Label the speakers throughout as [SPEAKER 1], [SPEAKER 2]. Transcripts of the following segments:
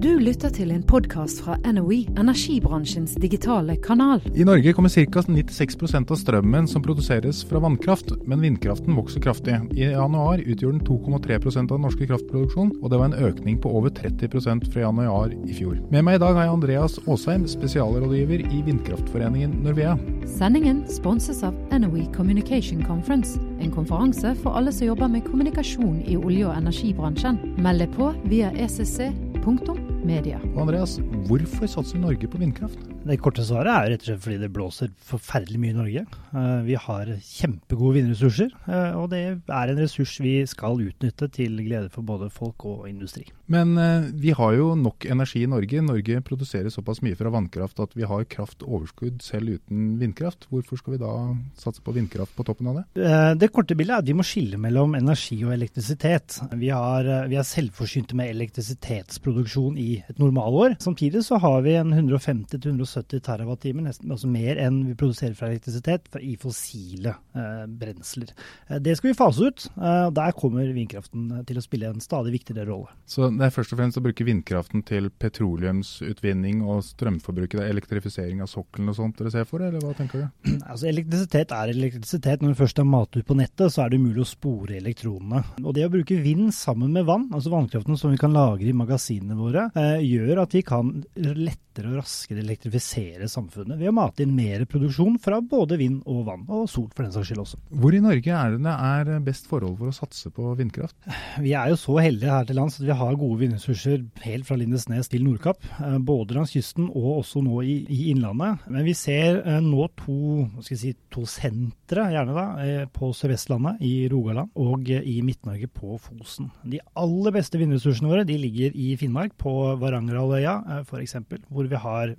[SPEAKER 1] Du lytter til en podkast fra NOE, energibransjens digitale kanal.
[SPEAKER 2] I Norge kommer ca. 96% av strømmen som produseres fra vannkraft, men vindkraften vokser kraftig. I januar utgjorde den 2,3% av den norske kraftproduksjonen, og det var en økning på over 30% fra januar i fjor. Med meg i dag har jeg Andreas Aasheim, spesialrådgiver i Vindkraftforeningen Norvea.
[SPEAKER 1] Sendingen sponses av NOE Communication Conference, en konferanse for alle som jobber med kommunikasjon i olje- og energibransjen. Meld deg på via ecc.no media.
[SPEAKER 2] Og Andreas, hvorfor satser Norge på vindkraft?
[SPEAKER 3] Det korte svaret er rett og slett fordi det blåser forferdelig mye i Norge. Eh, vi har kjempegode vindressurser, eh, og det er en ressurs vi skal utnytte til glede for både folk og industri.
[SPEAKER 2] Men eh, vi har jo nok energi i Norge. Norge produserer såpass mye fra vannkraft at vi har kraftoverskudd selv uten vindkraft. Hvorfor skal vi da satse på vindkraft på toppen av det?
[SPEAKER 3] Det korte bildet er at vi må skille mellom energi og elektrisitet. Vi, har, vi er selvforsynte med elektrisitetsproduksjon i et normalår. Samtidig så har vi en 150-170 170 TWh, nesten altså mer enn vi produserer fra elektrisitet, i fossile eh, brensler. Eh, det skal vi fase ut. Eh, og Der kommer vindkraften til å spille en stadig viktigere rolle.
[SPEAKER 2] Så det er først og fremst å bruke vindkraften til petroleumsutvinning og strømforbruk, elektrifisering av sokkelen og sånt dere ser for, eller hva tenker du?
[SPEAKER 3] Altså Elektrisitet er elektrisitet. Når det først er matet ut på nettet, så er det umulig å spore elektronene. Og det å bruke vind sammen med vann, altså vannkraften som vi kan lagre i magasinene våre, eh, gjør at de kan lettere og raskere elektrifisere samfunnet ved å mate inn mer produksjon fra både vind og vann, og sol for den saks skyld også.
[SPEAKER 2] Hvor i Norge er det det er best forhold for å satse på vindkraft?
[SPEAKER 3] Vi er jo så heldige her til lands at vi har gode vindressurser helt fra Lindesnes til Nordkapp. Eh, både langs kysten og også nå i, i Innlandet. Men vi ser eh, nå to, si, to sentre, gjerne da, eh, på Sør-Vestlandet, i Rogaland og i Midt-Norge på Fosen. De aller beste vindressursene våre de ligger i Finnmark, på Varangerhalvøya f.eks., hvor vi har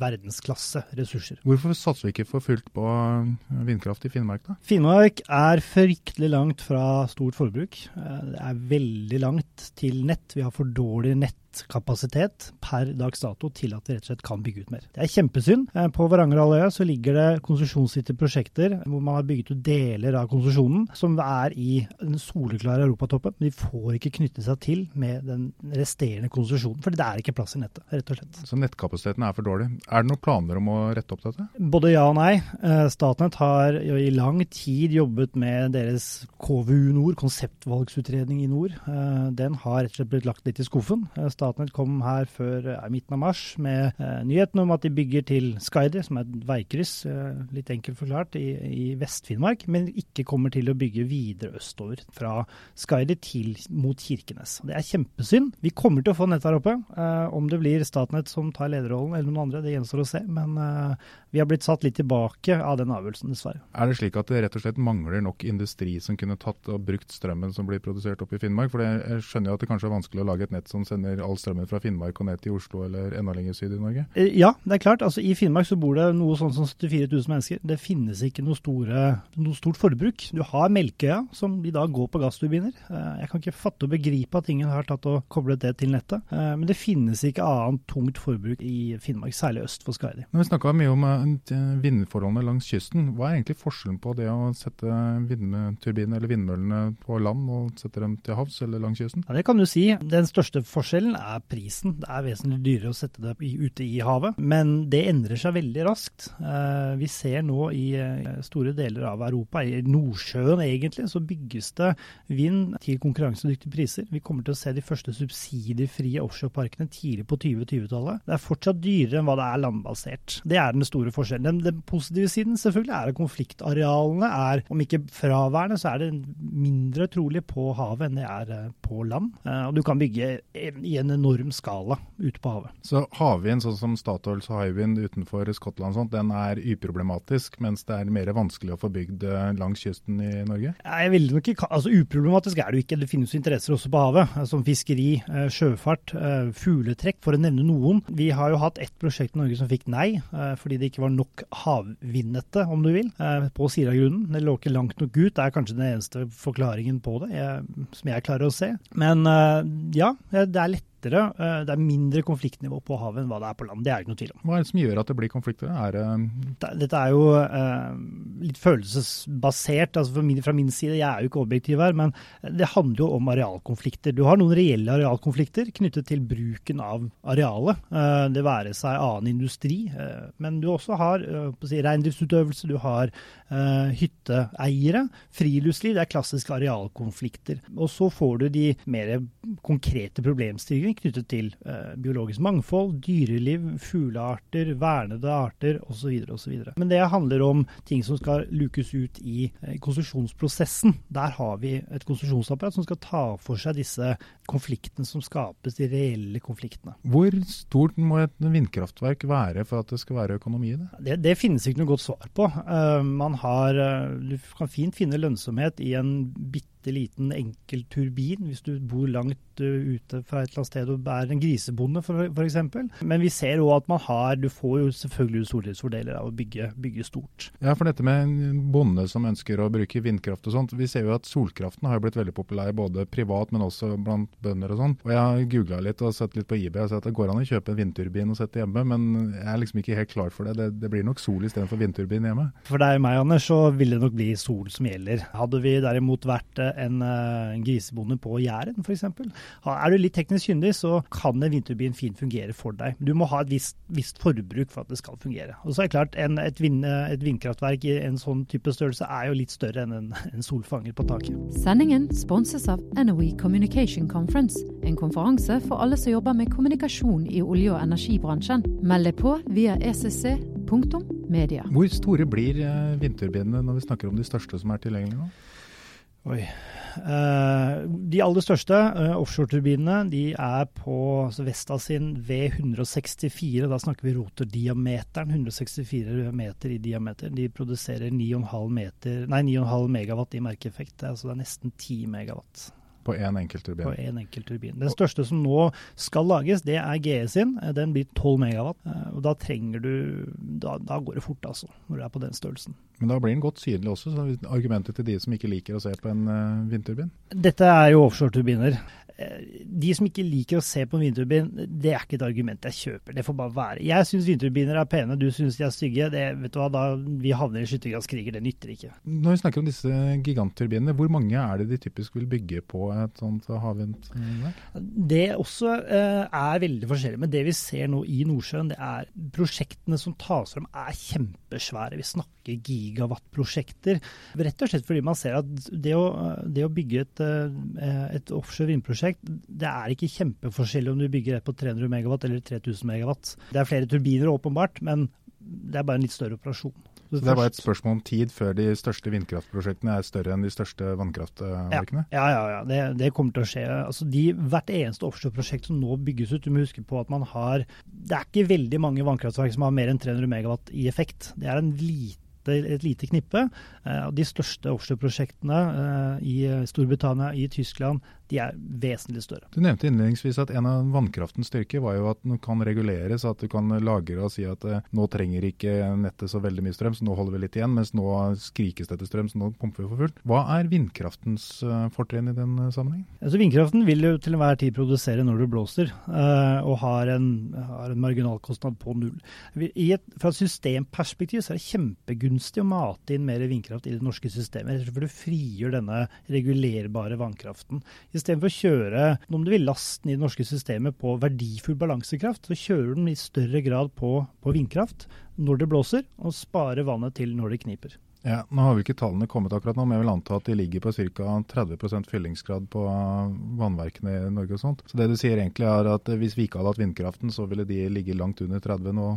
[SPEAKER 3] verdensklasse ressurser.
[SPEAKER 2] Hvorfor satser vi ikke for fullt på eh, vindkraft i Finnmark, da?
[SPEAKER 3] Finnmark er fryktelig langt fra stort forbruk. Eh, det er veldig langt til nett. Vi har for dårlig nett nettkapasitet per dags dato til at vi rett og slett kan bygge ut mer. Det er kjempesynd. Eh, på Varangerhalvøya så ligger det konsesjonsgitte prosjekter hvor man har bygget ut deler av konsesjonen som er i den soleklare europatoppen. Men de får ikke knytte seg til med den resterende konsesjonen, for det er ikke plass i nettet, rett og slett.
[SPEAKER 2] Så nettkapasiteten er for dårlig. Er det noen planer om å rette opp dette?
[SPEAKER 3] Både ja og nei. Eh, Statnett har i lang tid jobbet med deres KVU Nord, konseptvalgsutredning i nord. Eh, den har rett og slett blitt lagt litt i skuffen. Statnett kom her før eh, midten av mars med eh, nyheten om at de bygger til Skyder, som er et veikryss, eh, litt enkelt forklart, i, i Vest-Finnmark, men ikke kommer til å bygge videre østover fra Skyder til mot Kirkenes. Det er kjempesynd. Vi kommer til å få nett her oppe. Eh, om det blir Statnett som tar lederrollen eller noen andre, det gjenstår å se. Men eh, vi har blitt satt litt tilbake av den avgjørelsen, dessverre.
[SPEAKER 2] Er det slik at det rett og slett mangler nok industri som kunne tatt og brukt strømmen som blir produsert oppe i Finnmark? For jeg skjønner jo at det kanskje er vanskelig å lage et nett som sender all strømmen fra Finnmark og ned til Oslo eller enda lenger syd i Norge?
[SPEAKER 3] Eh, ja, det er klart. Altså, I Finnmark så bor det noe sånn som 74 000 mennesker. Det finnes ikke noe, store, noe stort forbruk. Du har Melkøya, som i dag går på gassturbiner. Eh, jeg kan ikke fatte og begripe at ingen har tatt og koblet det til nettet. Eh, men det finnes ikke annet tungt forbruk i Finnmark, særlig øst for Skaidi.
[SPEAKER 2] Vi snakka mye om vindforholdene langs kysten. Hva er egentlig forskjellen på det å sette vindturbinene eller vindmøllene på land og sette dem til havs eller langs kysten?
[SPEAKER 3] Ja, Det kan du si. Den største forskjellen er prisen. Det er vesentlig dyrere å sette det ute i havet. Men det endrer seg veldig raskt. Eh, vi ser nå i eh, store deler av Europa, i Nordsjøen egentlig, så bygges det vind til konkurransedyktige priser. Vi kommer til å se de første subsidiefrie offshoreparkene tidlig på 2020-tallet. Det er fortsatt dyrere enn hva det er landbasert. Det er den store forskjellen. Den, den positive siden selvfølgelig er at konfliktarealene er, om ikke fraværende, så er det mindre trolig på havet enn det er eh, på land. Og du kan bygge i en enorm skala ute på havet.
[SPEAKER 2] Så havvind, sånn som Statoils Hywind utenfor Skottland, sånt, den er uproblematisk, mens det er mer vanskelig å få bygd eh, langs kysten i Norge?
[SPEAKER 3] Jeg vil nok ikke, altså Uproblematisk er det jo ikke. Det finnes interesser også på havet, eh, som fiskeri, eh, sjøfart, fugletrekk, for å nevne noen. Vi har jo hatt ett prosjekt i Norge som fikk nei, fordi det ikke var nok havvindnette, om du vil, på Siragrunnen. Det lå ikke langt nok ut. Det er kanskje den eneste forklaringen på det, jeg, som jeg klarer å se. Men ja, det er lett lettere, det er mindre konfliktnivå på havet enn hva det er på land. Det er ikke noe tvil om.
[SPEAKER 2] Hva er det som gjør at det blir konflikter? Er det
[SPEAKER 3] Dette er jo eh, litt følelsesbasert. altså min, Fra min side, jeg er jo ikke objektiv her, men det handler jo om arealkonflikter. Du har noen reelle arealkonflikter knyttet til bruken av arealet. Eh, det være seg annen industri, eh, men du også har eh, si, reindriftsutøvelse, du har eh, hytteeiere, friluftsliv. Det er klassiske arealkonflikter. Og så får du de mer konkrete problemstillinger knyttet til eh, biologisk mangfold, dyreliv, fuglearter, vernede arter osv. osv. Men det handler om ting som skal lukes ut i eh, konsesjonsprosessen. Der har vi et konsesjonsapparat som skal ta for seg disse konfliktene som skapes, de reelle konfliktene.
[SPEAKER 2] Hvor stort må et vindkraftverk være for at det skal være økonomi i det?
[SPEAKER 3] Det, det finnes ikke noe godt svar på. Uh, man har, uh, du kan fint finne lønnsomhet i en bitte liten enkel turbin hvis du bor langt uh, ute fra et eller annet sted og er en grisebonde f.eks. Men vi ser òg at man har Du får jo selvfølgelig stordriftsfordeler av å bygge, bygge, stort.
[SPEAKER 2] Ja, for dette med en bonde som ønsker å bruke vindkraft og sånt. Vi ser jo at solkraften har blitt veldig populær både privat, men også blant bønder og sånn. Og jeg har googla litt og sett litt på eBay og sett at det går an å kjøpe en vindturbin og sette hjemme, men jeg er liksom ikke helt klar for det. Det, det blir nok sol istedenfor vindturbin hjemme.
[SPEAKER 3] For deg og meg, Anders, så vil det nok bli sol som gjelder. Hadde vi derimot vært en, eh, en grisebonde på Jæren f.eks., er du litt teknisk kyndig, så kan en vindturbin fint fungere for deg. Du må ha et visst, visst forbruk for at det skal fungere. Og så er det klart, en, et, vind, et, vindkraftverk i en sånn type størrelse er jo litt større enn en, en solfanger på taket.
[SPEAKER 1] Sendingen sponses av NOE Communication Conference en konferanse for alle som jobber med kommunikasjon i olje- og energibransjen. Meld deg på via ecc.media.
[SPEAKER 2] Hvor store blir eh, vindturbinene når vi snakker om de største som er tilgjengelige nå?
[SPEAKER 3] Oi. Uh, de aller største uh, offshoreturbinene de er på altså Vesta sin V164. Da snakker vi rotordiameteren. 164 meter i diameter. De produserer 9,5 megawatt i merkeeffekt. Altså det er nesten 10 megawatt.
[SPEAKER 2] På én enkelt turbin.
[SPEAKER 3] På en enkelt turbin. Den største som nå skal lages, det er GE sin. Den blir 12 megawatt. Eh, og da trenger du da, da, går det fort, altså, når du er på den størrelsen.
[SPEAKER 2] Men da blir den godt synlig også, så argumentet til de som ikke liker å se på en uh, vindturbin?
[SPEAKER 3] Dette er jo offshoreturbiner. Eh, de som ikke liker å se på en vindturbin, det er ikke et argument jeg kjøper. Det får bare være. Jeg syns vindturbiner er pene, du syns de er stygge. Det, vet du hva, da vi havner i skyttergravskriger, det nytter ikke.
[SPEAKER 2] Når vi snakker om disse gigantturbinene, hvor mange er det de typisk vil bygge på et sånt havvindverk?
[SPEAKER 3] Det også uh, er veldig forskjellig. Men det vi ser nå i Nordsjøen, det er prosjektene som tas fram er kjempesvære. Vi snakker gigawatt-prosjekter. Rett og slett fordi man ser at det å, det å bygge et, uh, et offshore vindprosjekt prosjekt. Det er ikke kjempeforskjellig om du bygger et på 300 megawatt eller 3000 megawatt. Det er flere turbiner åpenbart, men det er bare en litt større operasjon.
[SPEAKER 2] Så det er bare et spørsmål om tid før de største vindkraftprosjektene er større enn de største vannkraftverkene?
[SPEAKER 3] Ja, ja, ja. Det, det, kommer til å skje. Altså de, hvert eneste offshoreprosjekt som nå bygges ut, du må huske på at man har Det er ikke veldig mange vannkraftverk som har mer enn 300 megawatt i effekt. Det er en lite et lite knippe. Eh, de største offshoreprosjektene eh, i Storbritannia, i Tyskland, de er vesentlig større.
[SPEAKER 2] Du nevnte innledningsvis at en av vannkraftens styrker var jo at den kan reguleres, at du kan lagre og si at eh, nå trenger ikke nettet så veldig mye strøm, så nå holder vi litt igjen, mens nå skrikes det etter strøm, så nå pumper vi for fullt. Hva er vindkraftens uh, fortrinn i den sammenhengen? sammenheng?
[SPEAKER 3] Altså, vindkraften vil jo til enhver tid produsere når det blåser, og har en, har en, marginalkostnad på null. Et, fra et systemperspektiv så er det kjempegunstig å mate inn mer vindkraft i det norske systemet, for du frigjør denne regulerbare vannkraften. I Istedenfor å kjøre om du vil, lasten i det norske systemet på verdifull balansekraft, så kjører den i større grad på, på vindkraft når det blåser, og sparer vannet til når det kniper.
[SPEAKER 2] Ja, Nå har vi ikke tallene kommet akkurat nå, men jeg vil anta at de ligger på ca. 30% fyllingsgrad på vannverkene i Norge og sånt. Så det du sier egentlig er at hvis vi ikke hadde hatt vindkraften, så ville de ligge langt under 30 nå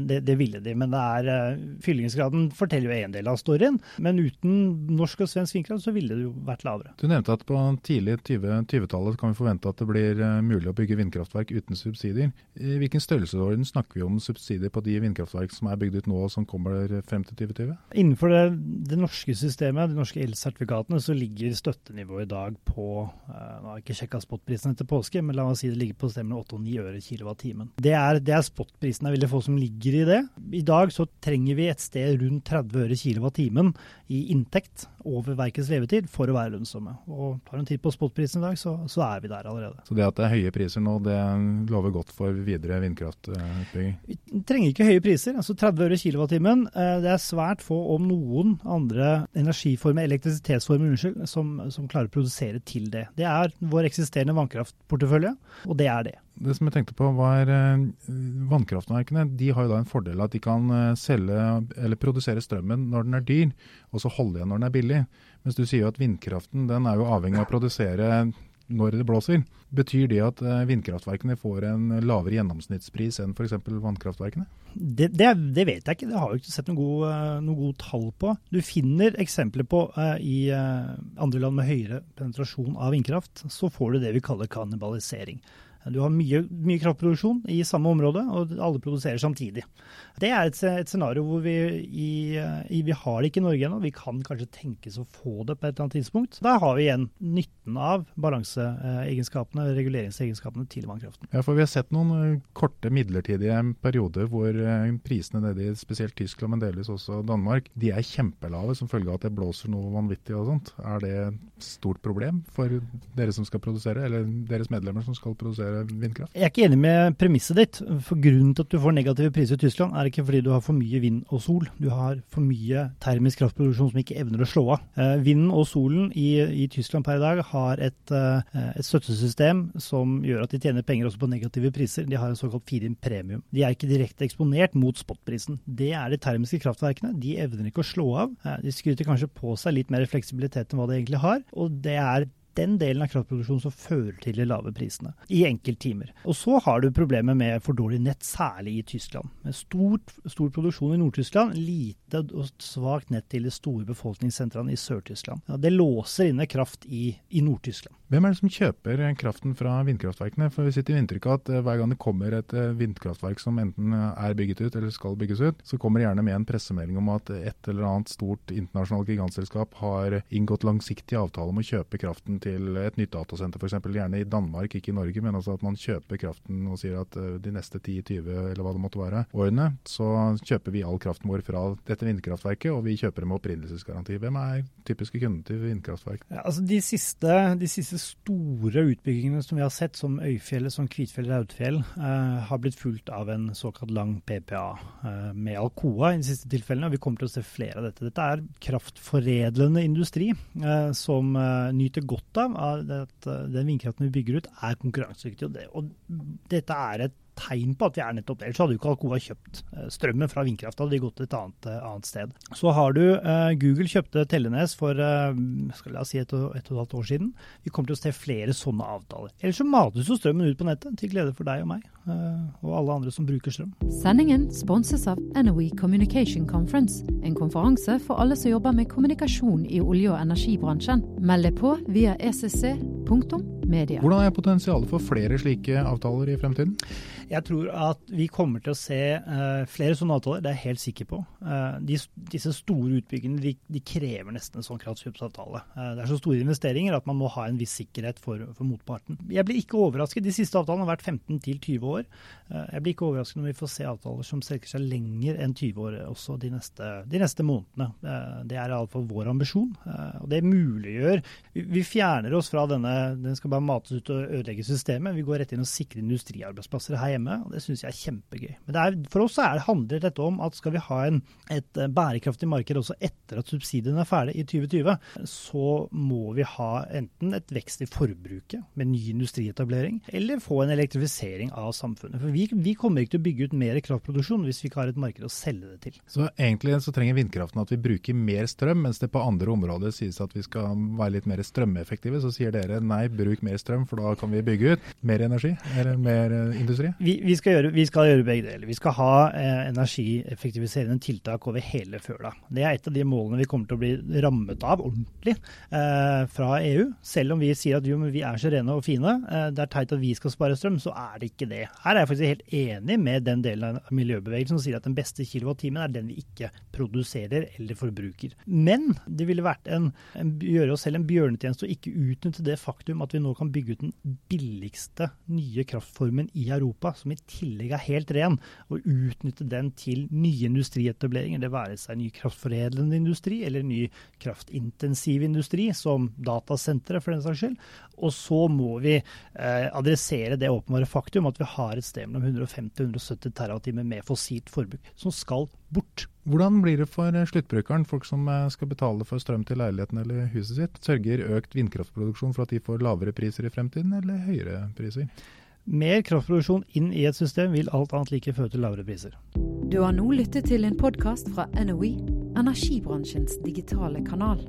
[SPEAKER 3] det, det, ville de, men det er, eh, fyllingsgraden forteller jo en del av storyen. Men uten norsk og svensk vindkraft så ville det jo vært lavere.
[SPEAKER 2] Du nevnte at på tidlig 20-tallet 20 kan vi forvente at det blir eh, mulig å bygge vindkraftverk uten subsidier. I hvilken størrelsesorden snakker vi om subsidier på de vindkraftverk som er bygd ut nå og som kommer frem til 2020?
[SPEAKER 3] Innenfor det, det norske systemet, de norske elsertifikatene, så ligger støttenivået i dag på Nå har jeg ikke sjekka spotprisen etter påske, men la oss si det ligger på stemmen 8-9 øre kilowattimen. Det er, det er spotprisen jeg ville få som ligger i det. I dag så trenger vi et sted rundt 30 øre kilowattimen i inntekt over verkets levetid for å være lønnsomme. Og tar en titt på spotprisen i dag, så, så, er vi der allerede.
[SPEAKER 2] Så det at det er høye priser nå, det lover godt for videre vindkraftutbygging?
[SPEAKER 3] Vi trenger ikke høye priser. altså 30 øre kilowattimen. Eh, det er svært få, om noen, andre energiformer, elektrisitetsformer, unnskyld, som, som klarer å produsere til det. Det er vår eksisterende vannkraftportefølje, og det er det
[SPEAKER 2] det som jeg tenkte på var eh, Vannkraftverkene de har jo da en fordel at de kan eh, selge eller produsere strømmen når den er dyr, og så holde igjen når den er billig. Mens du sier jo at vindkraften den er jo avhengig av å produsere når det blåser. Betyr det at eh, vindkraftverkene får en lavere gjennomsnittspris enn f.eks. vannkraftverkene?
[SPEAKER 3] Det, det, det, vet jeg ikke, det har jeg ikke sett noen gode noe god tall på. Du finner eksempler på uh, i andre land med høyere penetrasjon av vindkraft, så får du det vi kaller kannibalisering. Du har mye, mye, kraftproduksjon i samme område, og alle produserer samtidig. Det er et, et scenario hvor vi, i, i, vi har det ikke i Norge ennå. Vi kan kanskje tenkes å få det på et eller annet tidspunkt. Da har vi igjen nytten av balanseegenskapene, reguleringsegenskapene til vannkraften.
[SPEAKER 2] Ja, for Vi har sett noen eh, korte, midlertidige perioder hvor eh, prisene nede i spesielt Tyskland, men delvis også Danmark, de er kjempelave som følge av at det blåser noe vanvittig og sånt. Er det et stort problem for dere som skal produsere, eller deres medlemmer som skal produsere? Vindkraft?
[SPEAKER 3] Jeg er ikke enig med premisset ditt. For Grunnen til at du får negative priser i Tyskland, er ikke fordi du har for mye vind og sol. Du har for mye termisk kraftproduksjon som ikke evner å slå av. Eh, vinden og solen i, i, Tyskland per i dag har et, eh, et, støttesystem som gjør at de tjener penger også på negative priser. De har en såkalt feed-in premium. De er ikke direkte eksponert mot spotprisen. Det er de termiske kraftverkene. De evner ikke å slå av. Eh, de skryter kanskje på seg litt mer fleksibilitet enn hva de egentlig har. Og det er den delen av kraftproduksjonen som fører til de lave prisene i enkelttimer. Og så har du problemer med for dårlig nett, særlig i Tyskland. Med stor, stor produksjon i Nord-Tyskland, lite og svakt nett til de store befolkningssentrene i Sør-Tyskland. Ja, det låser inne kraft i, i Nord-Tyskland.
[SPEAKER 2] Hvem er det som kjøper kraften fra vindkraftverkene? For Vi sitter i inntrykk av at eh, hver gang det kommer et eh, vindkraftverk som enten er bygget ut eller skal bygges ut, så kommer det gjerne med en pressemelding om at et eller annet stort internasjonalt gigantselskap har inngått langsiktig avtale om å kjøpe kraften til et nytt datasenter, f.eks. gjerne i Danmark, ikke i Norge, men altså at man kjøper kraften og sier at eh, de neste 10-20 eller hva det måtte være, årene, så kjøper vi all kraften vår fra dette vindkraftverket, og vi kjøper det med opprinnelsesgaranti. Hvem er typiske kunder til vindkraftverk?
[SPEAKER 3] Ja, altså de siste, de siste store utbyggingene som vi har sett, som Øyfjellet, som Kvitfjell-Raudfjell, eh, har blitt fulgt av en såkalt lang PPA eh, med Alcoa i de siste tilfellene. og Vi kommer til å se flere av dette. Dette er kraftforedlende industri eh, som eh, nyter godt av at eh, den vindkraften vi bygger ut, er konkurransedyktig. Og, det, og dette er et tegn på at vi er nettopp det. Ellers hadde jo ikke Alcoa kjøpt eh, strømmen fra vindkrafta, hadde de gått et annet, eh, annet, sted. Så har du eh, Google kjøpte Tellenes for eh, skal la oss si et, og, et og et halvt år siden. Vi kommer til å se flere sånne avtaler. Ellers så mates jo strømmen ut på nettet, til glede for deg og meg, eh, og alle andre som bruker strøm.
[SPEAKER 1] Sendingen sponses av NOE Communication Conference, en konferanse for alle som jobber med kommunikasjon i olje- og energibransjen. Meld deg på via ecc.media.
[SPEAKER 2] Hvordan er potensialet for flere slike avtaler i fremtiden?
[SPEAKER 3] Jeg tror at vi kommer til å se uh, flere sånne avtaler, det er jeg helt sikker på. Uh, de, disse store utbyggingene de, de, krever nesten en sånn kraftkjøpsavtale. Uh, det er så store investeringer at man må ha en viss sikkerhet for, for motparten. Jeg blir ikke overrasket. De siste avtalene har vært 15-20 år. jeg blir ikke overrasket når vi får se avtaler som strekker seg lenger enn 20 år også de neste, de neste månedene. det er iallfall vår ambisjon. og det muliggjør vi, vi fjerner oss fra denne den skal bare mates ut og ødelegge systemet. Vi går rett inn og sikrer industriarbeidsplasser her hjemme, og det syns jeg er kjempegøy. Men er, for oss er, handler dette om at skal vi ha en, et eh, bærekraftig marked også etter at subsidiene er ferdig i 2020, så må vi ha enten et vekst i forbruket med ny industrietablering, eller få en elektrifisering av samfunnet. For vi, vi kommer ikke til å bygge ut mer kraftproduksjon hvis vi ikke har et marked å selge det til.
[SPEAKER 2] Så egentlig så trenger vindkraften at vi bruker mer strøm, mens det på andre områder sies at vi skal være litt mer strømeffektive. Så sier dere nei, bruk mer strøm, for da kan vi bygge ut mer energi eller mer eh, industri?
[SPEAKER 3] vi, vi, skal gjøre, vi, skal gjøre, begge deler. Vi skal ha eh, energieffektiviserende tiltak over hele føla. Det er et av de målene vi kommer til å bli rammet av ordentlig eh, fra EU. Selv om vi sier at jo, vi er så rene og fine, eh, det er teit at vi skal spare strøm, så er det ikke det. Her er jeg faktisk helt enig med den delen av miljøbevegelsen som sier at den beste kilowattimen er den vi ikke produserer eller forbruker. Men det ville vært en, en, gjøre oss selv en bjørnetjeneste å ikke utnytte det faktum at vi nå kan bygge ut den billigste nye kraftformen i Europa, som i tillegg er helt ren, og utnytte den til nye industrietableringer. Det være seg ny kraftforedlende industri eller ny kraftintensiv industri, som datasentre for den saks skyld. Og så må vi eh, adressere det åpenbare faktum at vi har et sted mellom 150 og 170 TWh med fossilt forbruk, som skal bort.
[SPEAKER 2] Hvordan blir det for sluttbrukeren, folk som eh, skal betale for strøm til leiligheten eller huset sitt? Sørger økt vindkraftproduksjon for at de får lavere priser i fremtiden, eller høyere priser?
[SPEAKER 3] Mer kraftproduksjon inn i et system vil alt annet like føre til lavere priser.
[SPEAKER 1] Du har nå lyttet til en podkast fra NOE, energibransjens digitale kanal.